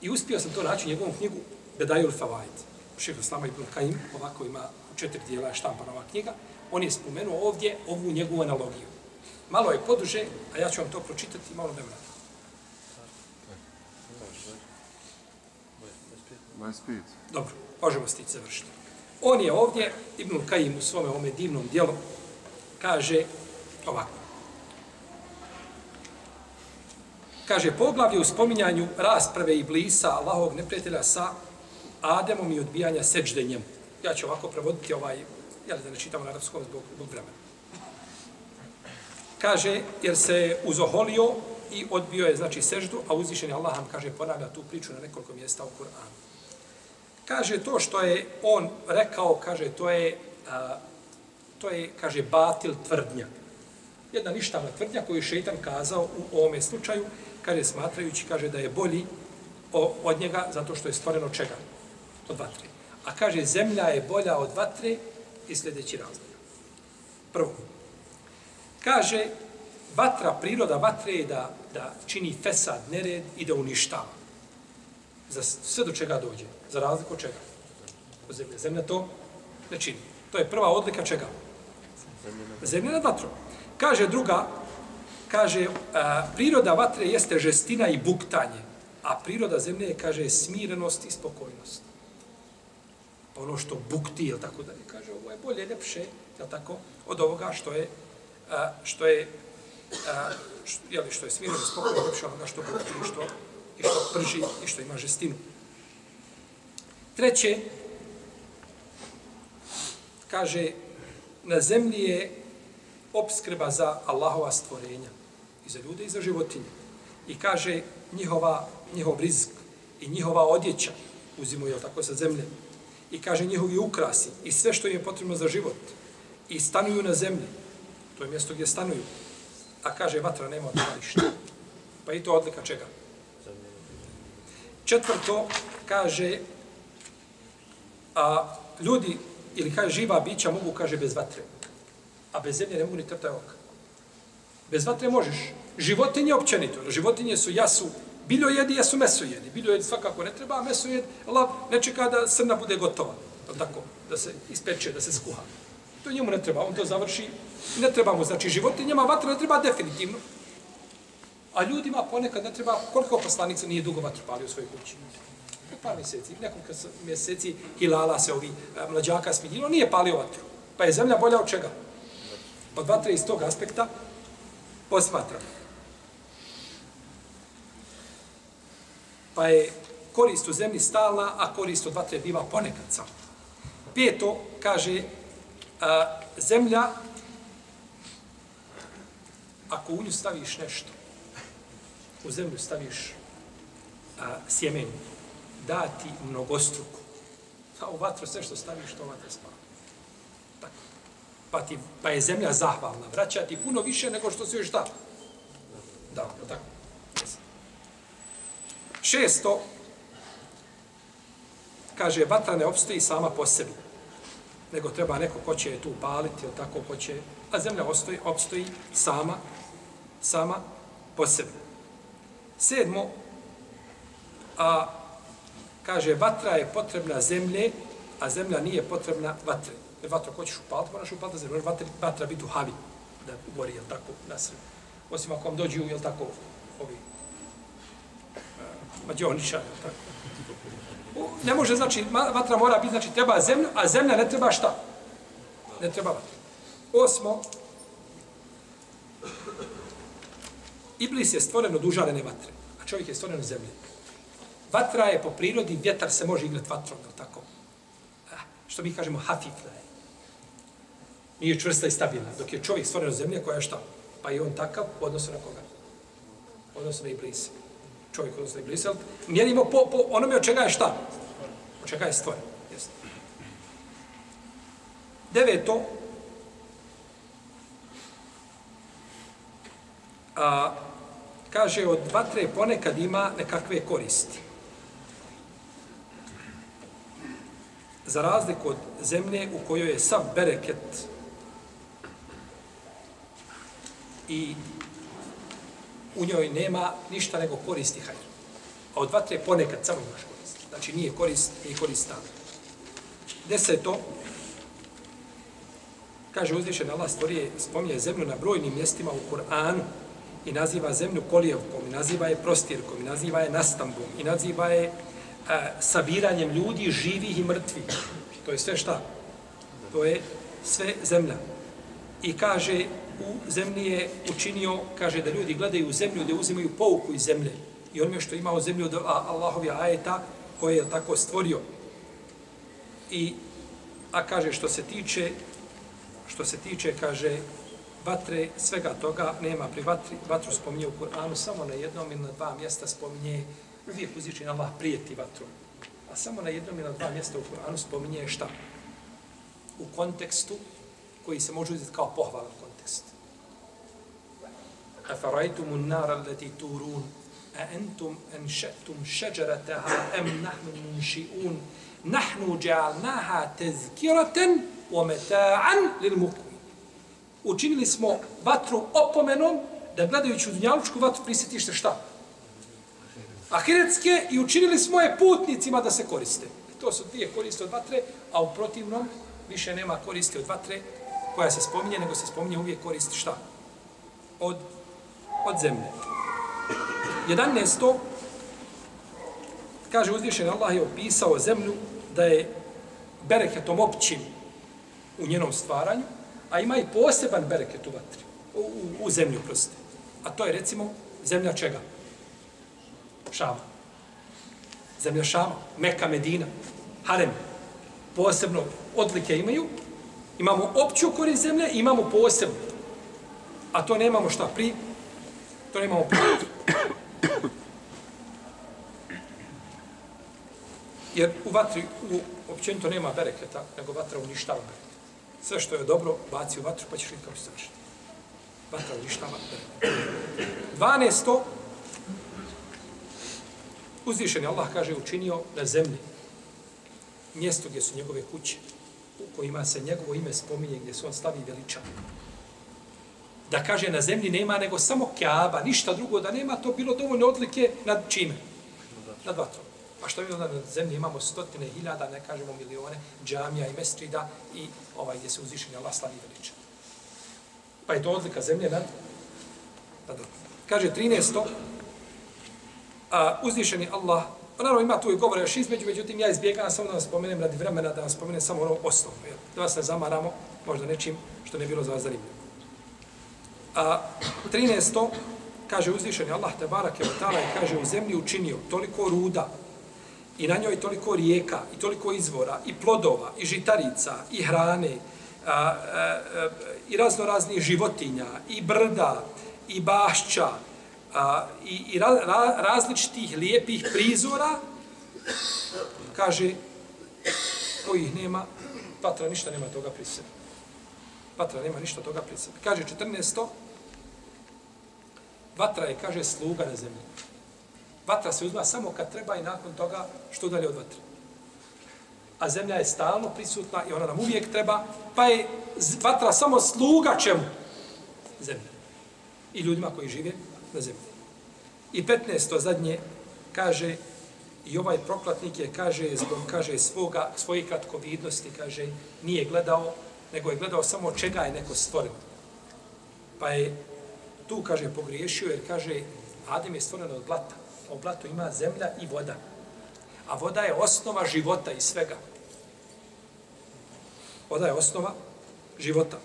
I uspio sam to naći u njegovom knjigu Bedajul Fawajid. Šehr Islama ibn Kaim, ovako ima u četiri dijela štampana ova knjiga. On je spomenuo ovdje ovu njegovu analogiju. Malo je poduže, a ja ću vam to pročitati malo vremena. 25. Dobro, možemo stići završiti. On je ovdje, Ibn Kajim u svome ome divnom dijelu, kaže ovako. Kaže, poglavlje u spominjanju rasprave i blisa Allahovog neprijatelja sa Ademom i odbijanja seđde njemu. Ja ću ovako prevoditi ovaj, jel da ne čitamo na arapskom zbog, zbog vremena. Kaže, jer se je uzoholio i odbio je, znači, seždu, a uzvišeni Allah nam, kaže, ponavlja tu priču na nekoliko mjesta u Kur'anu. Kaže, to što je on rekao, kaže, to je, a, to je, kaže, batil tvrdnja. Jedna ništavna tvrdnja koju je šeitan kazao u ovome slučaju, kaže, smatrajući, kaže, da je bolji o, od njega zato što je stvoreno čega? Od vatre. A kaže, zemlja je bolja od vatre i sljedeći razlog. Prvo, kaže, vatra, priroda vatre je da, da čini fesad, nered i da uništava. Za sve do čega dođe. Za razliku od čega? Od zemlje. Zemlja to ne čini. To je prva odlika čega? Zemlja nad vatrom. Kaže druga, kaže, a, priroda vatre jeste žestina i buktanje, a priroda zemlje je, kaže, smirenost i spokojnost. Pa ono što bukti, ili tako da je, kaže, ovo je bolje, ljepše, je tako, od ovoga što je, a, što je, e, a, što, jel, što je smireno, spokojno, ljepše onoga što bukti što, i što prži i što ima žestinu. Treće, kaže, na zemlji je obskrba za Allahova stvorenja i za ljude i za životinje. I kaže njihova, njihov rizik i njihova odjeća uzimaju tako sa zemlje. I kaže njihovi ukrasi i sve što im je potrebno za život. I stanuju na zemlji. To je mjesto gdje stanuju. A kaže vatra nema od ništa. Pa i to odlika čega? Četvrto, kaže, a ljudi, ili kaže živa bića mogu, kaže, bez vatre. A bez zemlje ne mogu ni trtaj oka. Bez vatre možeš. Životinje općenito. Životinje su jasu, bilo jedi, jesu meso jedi. Bilo jedi svakako ne treba, a meso jedi, lav, ne čeka da srna bude gotova. Tako, da se ispeče, da se skuha. To njemu ne treba, on to završi. Ne treba mu, znači životinjama vatra ne treba definitivno. A ljudima ponekad ne treba, koliko poslanica nije dugo vatru palio u svojoj kući? Par mjeseci, nekoliko mjeseci hilala se ovi e, mlađaka smiljilo, nije palio vatru. Pa je zemlja bolja od čega? Od vatre iz tog aspekta posmatra. Pa je korist u zemlji stalna, a korist od vatre biva ponekad samo. Peto, kaže, a, zemlja, ako u nju staviš nešto, u zemlju staviš a, sjemenu, dati mnogostruku. A u vatru sve što staviš, to vatra spava. Tako. Pa, ti, pa je zemlja zahvalna. Vraća ti puno više nego što si još da. Da, tako. Šesto, kaže, vatra ne obstoji sama po sebi, nego treba neko ko će je tu paliti, ili tako ko će, a zemlja ostoji, obstoji sama, sama po sebi. Sedmo, a, kaže, vatra je potrebna zemlje, a zemlja nije potrebna vatre. Jer vatra ko ćeš upaliti, moraš upaliti zemlju, vatra, vatra biti u havi, da gori, jel tako, na srebi. Osim ako vam dođu, jel tako, ovi, uh, jel tako. U, ne može, znači, vatra mora biti, znači, treba zemlju, a zemlja ne treba šta? Ne treba vatra. Osmo, Iblis je stvoren od užarene vatre, a čovjek je stvoren od zemlje. Vatra je po prirodi, vjetar se može igrati vatrom, je tako? Ah, što mi kažemo, hafifna je. Nije čvrsta i stabilna, dok je čovjek stvoren od zemlje koja je šta? Pa i on takav u odnosu na koga? U odnosu na Iblis. Čovjek u odnosu na Iblis. Mjerimo po, po onome od čega je šta? Od čega je stvoren. Jeste. Deveto, a, kaže, od vatre ponekad ima nekakve koristi. Za razliku od zemlje u kojoj je sav bereket i u njoj nema ništa nego koristi hajr. A od vatre ponekad samo imaš korist. Znači nije korist, nije korist stalno. Deseto, kaže uzvišen Allah stvorije, spominje zemlju na brojnim mjestima u Kur'anu i naziva zemlju kolijevkom, i naziva je prostirkom, i naziva je nastambom, i naziva je e, a, sabiranjem ljudi živih i mrtvih. To je sve šta? To je sve zemlja. I kaže, u zemlji je učinio, kaže da ljudi gledaju u zemlju, da uzimaju pouku iz zemlje. I on je što imao zemlju od Allahovi ajeta koje je tako stvorio. I, a kaže, što se tiče, što se tiče, kaže, vatre, svega toga nema pri vatri. Vatru spominje u Kur'anu samo na jednom ili na dva mjesta spominje, uvijek uzviči na Allah prijeti vatru. A samo na jednom ili na dva mjesta u Kur'anu spominje šta? U kontekstu koji se može uzeti kao pohvalan kontekst. أفرأيتم النار التي تورون أأنتم أنشأتم شجرتها أم نحن المنشئون نحن جعلناها تذكرة ومتاعا للمقوين Učinili smo vatru opomenom da gledajući u dunjalučku vatru prisjetiš se šta? Ahiretske i učinili smo je putnicima da se koriste. I to su dvije koriste od vatre, a u protivnom više nema koriste od vatre koja se spominje, nego se spominje uvijek koristi šta? Od, od zemlje. 11. Kaže uzvišen Allah je opisao zemlju da je bereketom općim u njenom stvaranju, a ima i poseban bereket u vatri, u, u, u zemlju proste. A to je recimo zemlja čega? Šama. Zemlja Šama, Meka, Medina, Harem. Posebno odlike imaju. Imamo opću korist zemlje, imamo posebno. A to nemamo šta pri? To nemamo pri. Jer u vatri, u, općenito nema bereketa, nego vatra uništava bereket. Sve što je dobro, baci u vatru, pa ćeš vidjeti kako se završiti. Vatra uništava bereket. 12. Uzvišen je Allah, kaže, učinio na zemlji mjesto gdje su njegove kuće, u kojima se njegovo ime spominje, gdje se on slavi veličan. Da kaže, na zemlji nema nego samo kjaba, ništa drugo da nema, to bilo dovoljno odlike nad čime? Nad vatrom. Pa što mi onda na zemlji imamo stotine hiljada, ne kažemo milione, džamija i mestrida i ovaj gdje se uzvišen je Allah slavi veliča. Pa je to odlika zemlje nad, nad Kaže 13 a, uzvišeni Allah, pa naravno ima tu i govore još između, međutim ja izbjegam samo da vam spomenem radi vremena, da vam spomenem samo ono osnovno, jer da vas ne zamaramo, možda nečim što ne bilo za vas zanimljivo. A 13. kaže uzvišeni Allah, te barake je i kaže u zemlji učinio toliko ruda i na njoj toliko rijeka i toliko izvora i plodova i žitarica i hrane a, a, a, i razno raznih životinja i brda i bašća a, i, i ra, ra, različitih lijepih prizora, kaže, kojih nema, patra ništa nema toga pri sebi. Patra nema ništa toga pri sebi. Kaže 14. Vatra je, kaže, sluga na zemlji. Vatra se uzma samo kad treba i nakon toga što dalje od vatre. A zemlja je stalno prisutna i ona nam uvijek treba, pa je vatra samo sluga čemu? Zemlja. I ljudima koji žive na zemlji. I 15. zadnje kaže i ovaj proklatnik je kaže zbog kaže svoga svoje kratkovidnosti kaže nije gledao nego je gledao samo čega je neko stvoren. Pa je tu kaže pogriješio jer kaže Adem je stvoren od blata o blatu ima zemlja i voda. A voda je osnova života i svega. Voda je osnova života.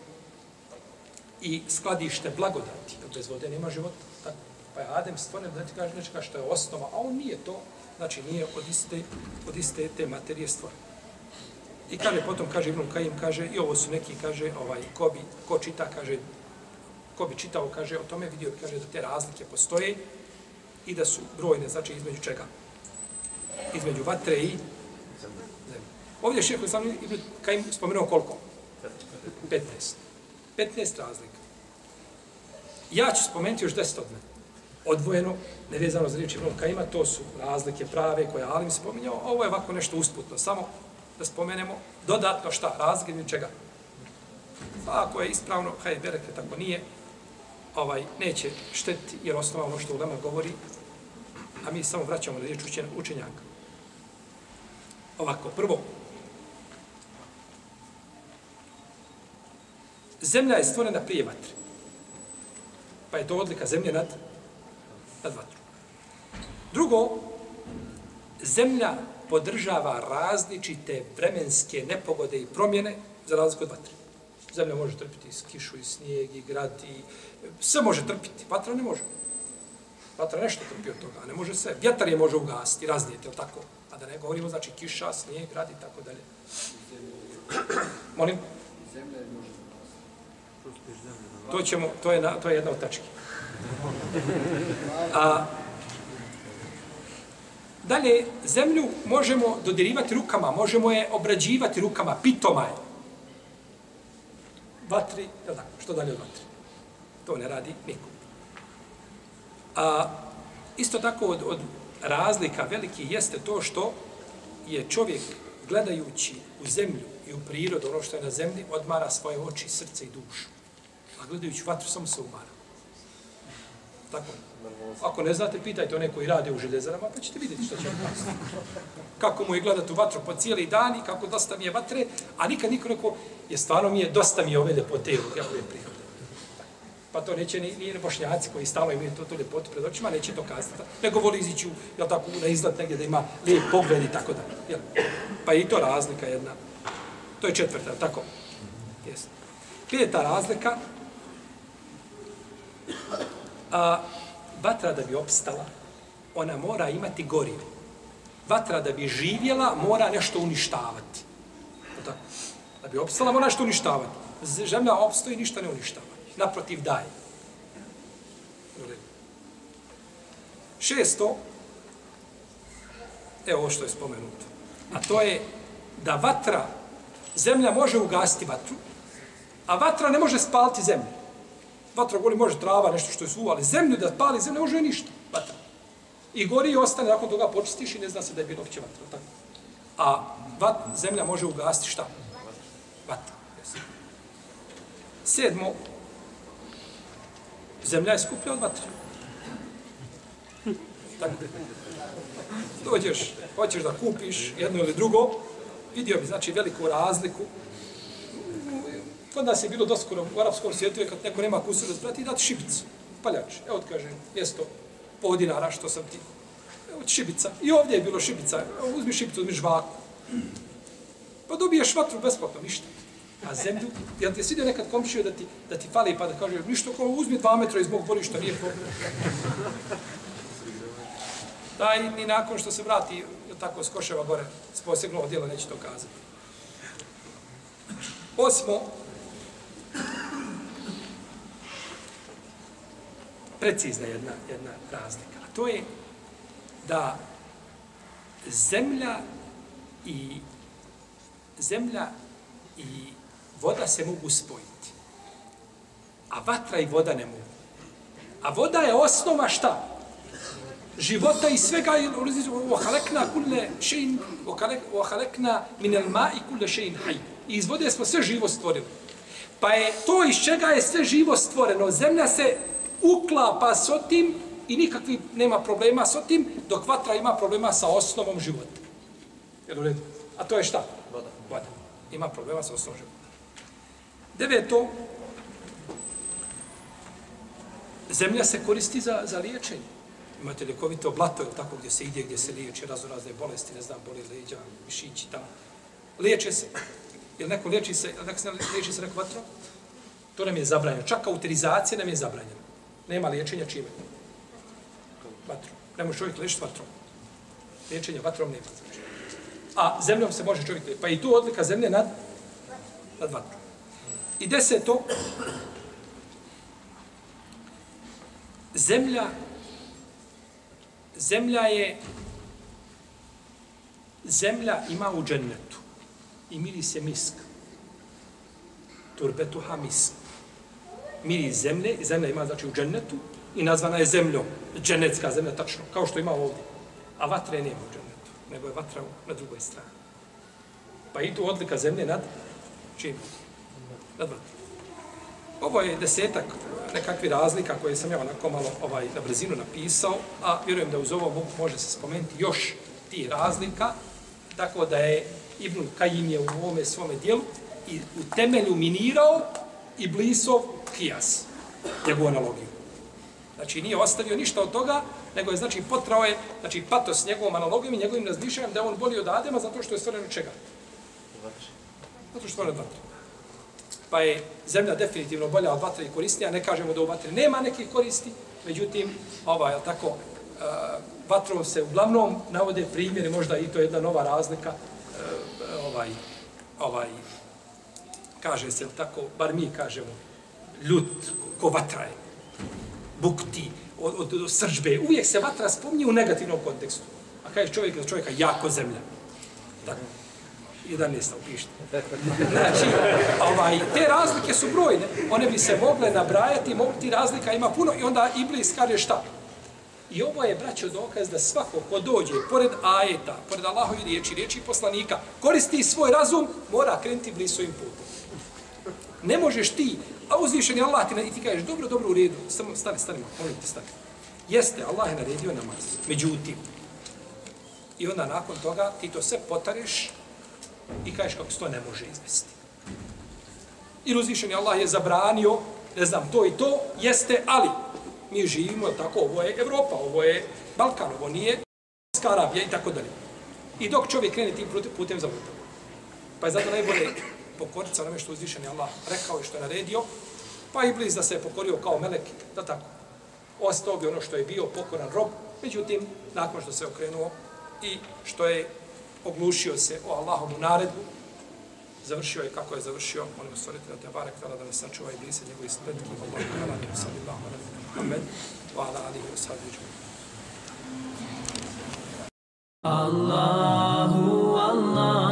I skladište blagodati. Bez vode nema života. Tako. Pa je Adem stvoren da ti kaže znači nečega što je osnova, a on nije to, znači nije od iste, od iste te materije stvoren. I kaže, potom kaže Ibn Kajim, kaže, i ovo su neki, kaže, ovaj, ko, bi, ko čita, kaže, ko bi čitao, kaže, o tome vidio, kaže, da te razlike postoje i da su brojne, znači, između čega? Između vatre i zemlje. Ovdje šeho sam Ibn Kajim spomenuo koliko? 15. 15 razlika. Ja ću spomenuti još 10 od mene odvojeno, nevezano za riječi Ibn Kajima, to su razlike prave koje Alim spominjao, ovo je ovako nešto usputno, samo da spomenemo dodatno šta, razlike čega. Pa ako je ispravno, hajde bereke, tako nije, ovaj, neće štetiti, jer osnova ono što Ulema govori, a mi samo vraćamo na riječ učenjaka. Ovako, prvo, zemlja je stvorena prije vatre. Pa je to odlika zemlje nad, nad vatru. Drugo, zemlja podržava različite vremenske nepogode i promjene za razliku od vatre. Zemlja može trpiti i kišu i snijeg i grad i sve može trpiti. Vatra ne može. Vatra nešto trpi od toga, a ne može sve. Vjetar je može ugasiti, raznijeti, ili tako? A da ne govorimo, znači, kiša, snijeg, grad i tako dalje. Molim? Zemlja može. To ćemo, to je, na, to je jedna od tački. A, dalje, zemlju možemo dodirivati rukama, možemo je obrađivati rukama, pitoma je. Vatri, jel tako, što dalje od vatri? To ne radi niko. A, isto tako od, od razlika veliki jeste to što je čovjek gledajući u zemlju i u prirodu, ono što je na zemlji, odmara svoje oči, srce i dušu. A gledajući vatru, samo se umara. Tako. Ako ne znate, pitajte one koji rade u željezarama, pa ćete vidjeti što će vam pasiti. Kako mu je gledati u vatru po cijeli dan i kako dosta mi je vatre, a nikad niko rekao, je stvarno mi je, dosta mi je ove ljepote, kako je prirode. Pa to neće ni, ni bošnjaci koji stalo imaju to, to ljepotu pred očima, neće to kazati. Nego voli izići, u, jel tako, na izlet negdje da ima lijep pogled i tako da. Jel? Pa i to razlika jedna. To je četvrta, tako? Jesno. Peta razlika, a, vatra da bi opstala, ona mora imati gorivo. Vatra da bi živjela, mora nešto uništavati. Tako? Da bi opstala, mora nešto uništavati. Zemlja opstoji, ništa ne uništava. Naprotiv, daje. Šesto, evo ovo što je spomenuto, a to je da vatra, zemlja može ugasiti vatru, a vatra ne može spaliti zemlju. Vatra gori može trava, nešto što je suvo, ali zemlju da pali, zemlja ne može ništa. Vatra. I gori i ostane, nakon toga počistiš i ne zna se da je bilo uopće vatra. Tako. A vat, zemlja može ugasiti šta? Vatra. Sedmo, zemlja je skuplja od vatre. Tako. Dođeš, hoćeš da kupiš jedno ili drugo, vidio bi znači veliku razliku. Kod nas je bilo doskoro u arapskom svijetu je kad neko nema kusur da sprati, dati šibicu, paljač. Evo ti kaže, mjesto pol dinara što sam ti. Evo ti šibica. I ovdje je bilo šibica. Evo, uzmi šibicu, uzmi žvaku. Pa dobiješ vatru besplatno, ništa. A zemlju, jel ti je svidio nekad komšio da ti, da ti fali pa da kaže, ništa ko uzmi dva metra iz mog borišta, nije problem. Taj ni nakon što se vrati, tako, s Koševa gore, s posebnog neće to kazati. Osmo, precizna jedna, jedna razlika. A to je da zemlja i zemlja i voda se mogu spojiti. A vatra i voda ne mogu. A voda je osnova šta? Života i svega i ohalekna kulle šein ohalekna minel ma i kulle šein haj. I iz vode smo sve živo stvorili. Pa je to iz čega je sve živo stvoreno. Zemlja se uklapa s otim i nikakvi nema problema s otim, dok vatra ima problema sa osnovom života. Jel u redu? A to je šta? Voda. Voda. Ima problema sa osnovom života. Deveto, zemlja se koristi za, za liječenje. Imate ljekovito blato, tako, gdje se ide, gdje se liječi razno razne bolesti, ne znam, boli leđa, mišići tamo. Liječe se. Jer neko liječi se, neko se liječi se neko vatro? To nam je zabranjeno. Čak kauterizacija nam je zabranjena. Nema liječenja čime? Vatrom. Ne može čovjek liječiti vatrom. Liječenja vatrom nema. Znači. A zemljom se može čovjek liječiti. Pa i tu odlika zemlje nad, nad vatrom. I deseto, zemlja, zemlja je, zemlja ima u džennetu i miris je misk. Turbetuha misk. Miris zemlje, i zemlja ima znači u džennetu i nazvana je zemljom, džennetska zemlja, tačno, kao što ima ovdje. A vatre nema u džennetu, nego je vatra na drugoj strani. Pa i tu odlika zemlje nad čim? Nad vatrom. Ovo je desetak nekakvi razlika koje sam ja onako malo ovaj, na brzinu napisao, a vjerujem da uz ovo može se spomenuti još ti razlika, tako da je Ibn Kajim je u ovome svome dijelu i u temelju minirao i blisov kijas, njegovu analogiju. Znači nije ostavio ništa od toga, nego je znači potrao je, znači patos njegovom analogijom i njegovim razmišljanjem da je on bolji od Adema zato što je stvoren od čega? Zato što je stvoren od vatre. Pa je zemlja definitivno bolja od vatre i korisnija, ne kažemo da u vatre nema nekih koristi, međutim, ovaj, tako, uh, vatrom se uglavnom navode primjeri, možda i to je jedna nova razlika, ovaj, ovaj, kaže se tako, bar mi kažemo, ljut ko vatra je, bukti, od, od, od srđbe. Uvijek se vatra spominje u negativnom kontekstu. A kaže čovjek za čovjeka jako zemlja. Tako. 11. upišite. Znači, ovaj, te razlike su brojne. One bi se mogle nabrajati, mogu ti razlika ima puno i onda Iblis kaže šta? I ovo je, braćo, dokaz da svako ko dođe, pored ajeta, pored Allahovi riječi, riječi poslanika, koristi svoj razum, mora krenuti bliz svojim putom. Ne možeš ti, a uzvišen je Allah ti i ti kažeš, dobro, dobro, u redu, samo stani, stani, molim te, stani. Jeste, Allah je naredio namaz. Međutim, i onda nakon toga ti to sve potareš i kažeš kako se to ne može izvesti. I uzvišen je Allah je zabranio, ne znam, to i to, jeste, ali mi živimo, tako, ovo je Evropa, ovo je Balkan, ovo nije Arabija i tako dalje. I dok čovjek krene tim putem za lutom. Pa je zato najbolje pokoriti sa onome što uzvišen je Allah rekao i što je naredio, pa i bliz da se je pokorio kao melek, da tako. Ostao bi ono što je bio pokoran rob, međutim, nakon što se okrenuo i što je oglušio se o Allahomu naredbu, završio je kako je završio, molim stvoriti da te barek tala da ne sačuva i blise njegovi spretki, Allahu Allah, alihi wa sallallahu ala Muhammed wa ala alihi wa sahbihi. Allahu Allah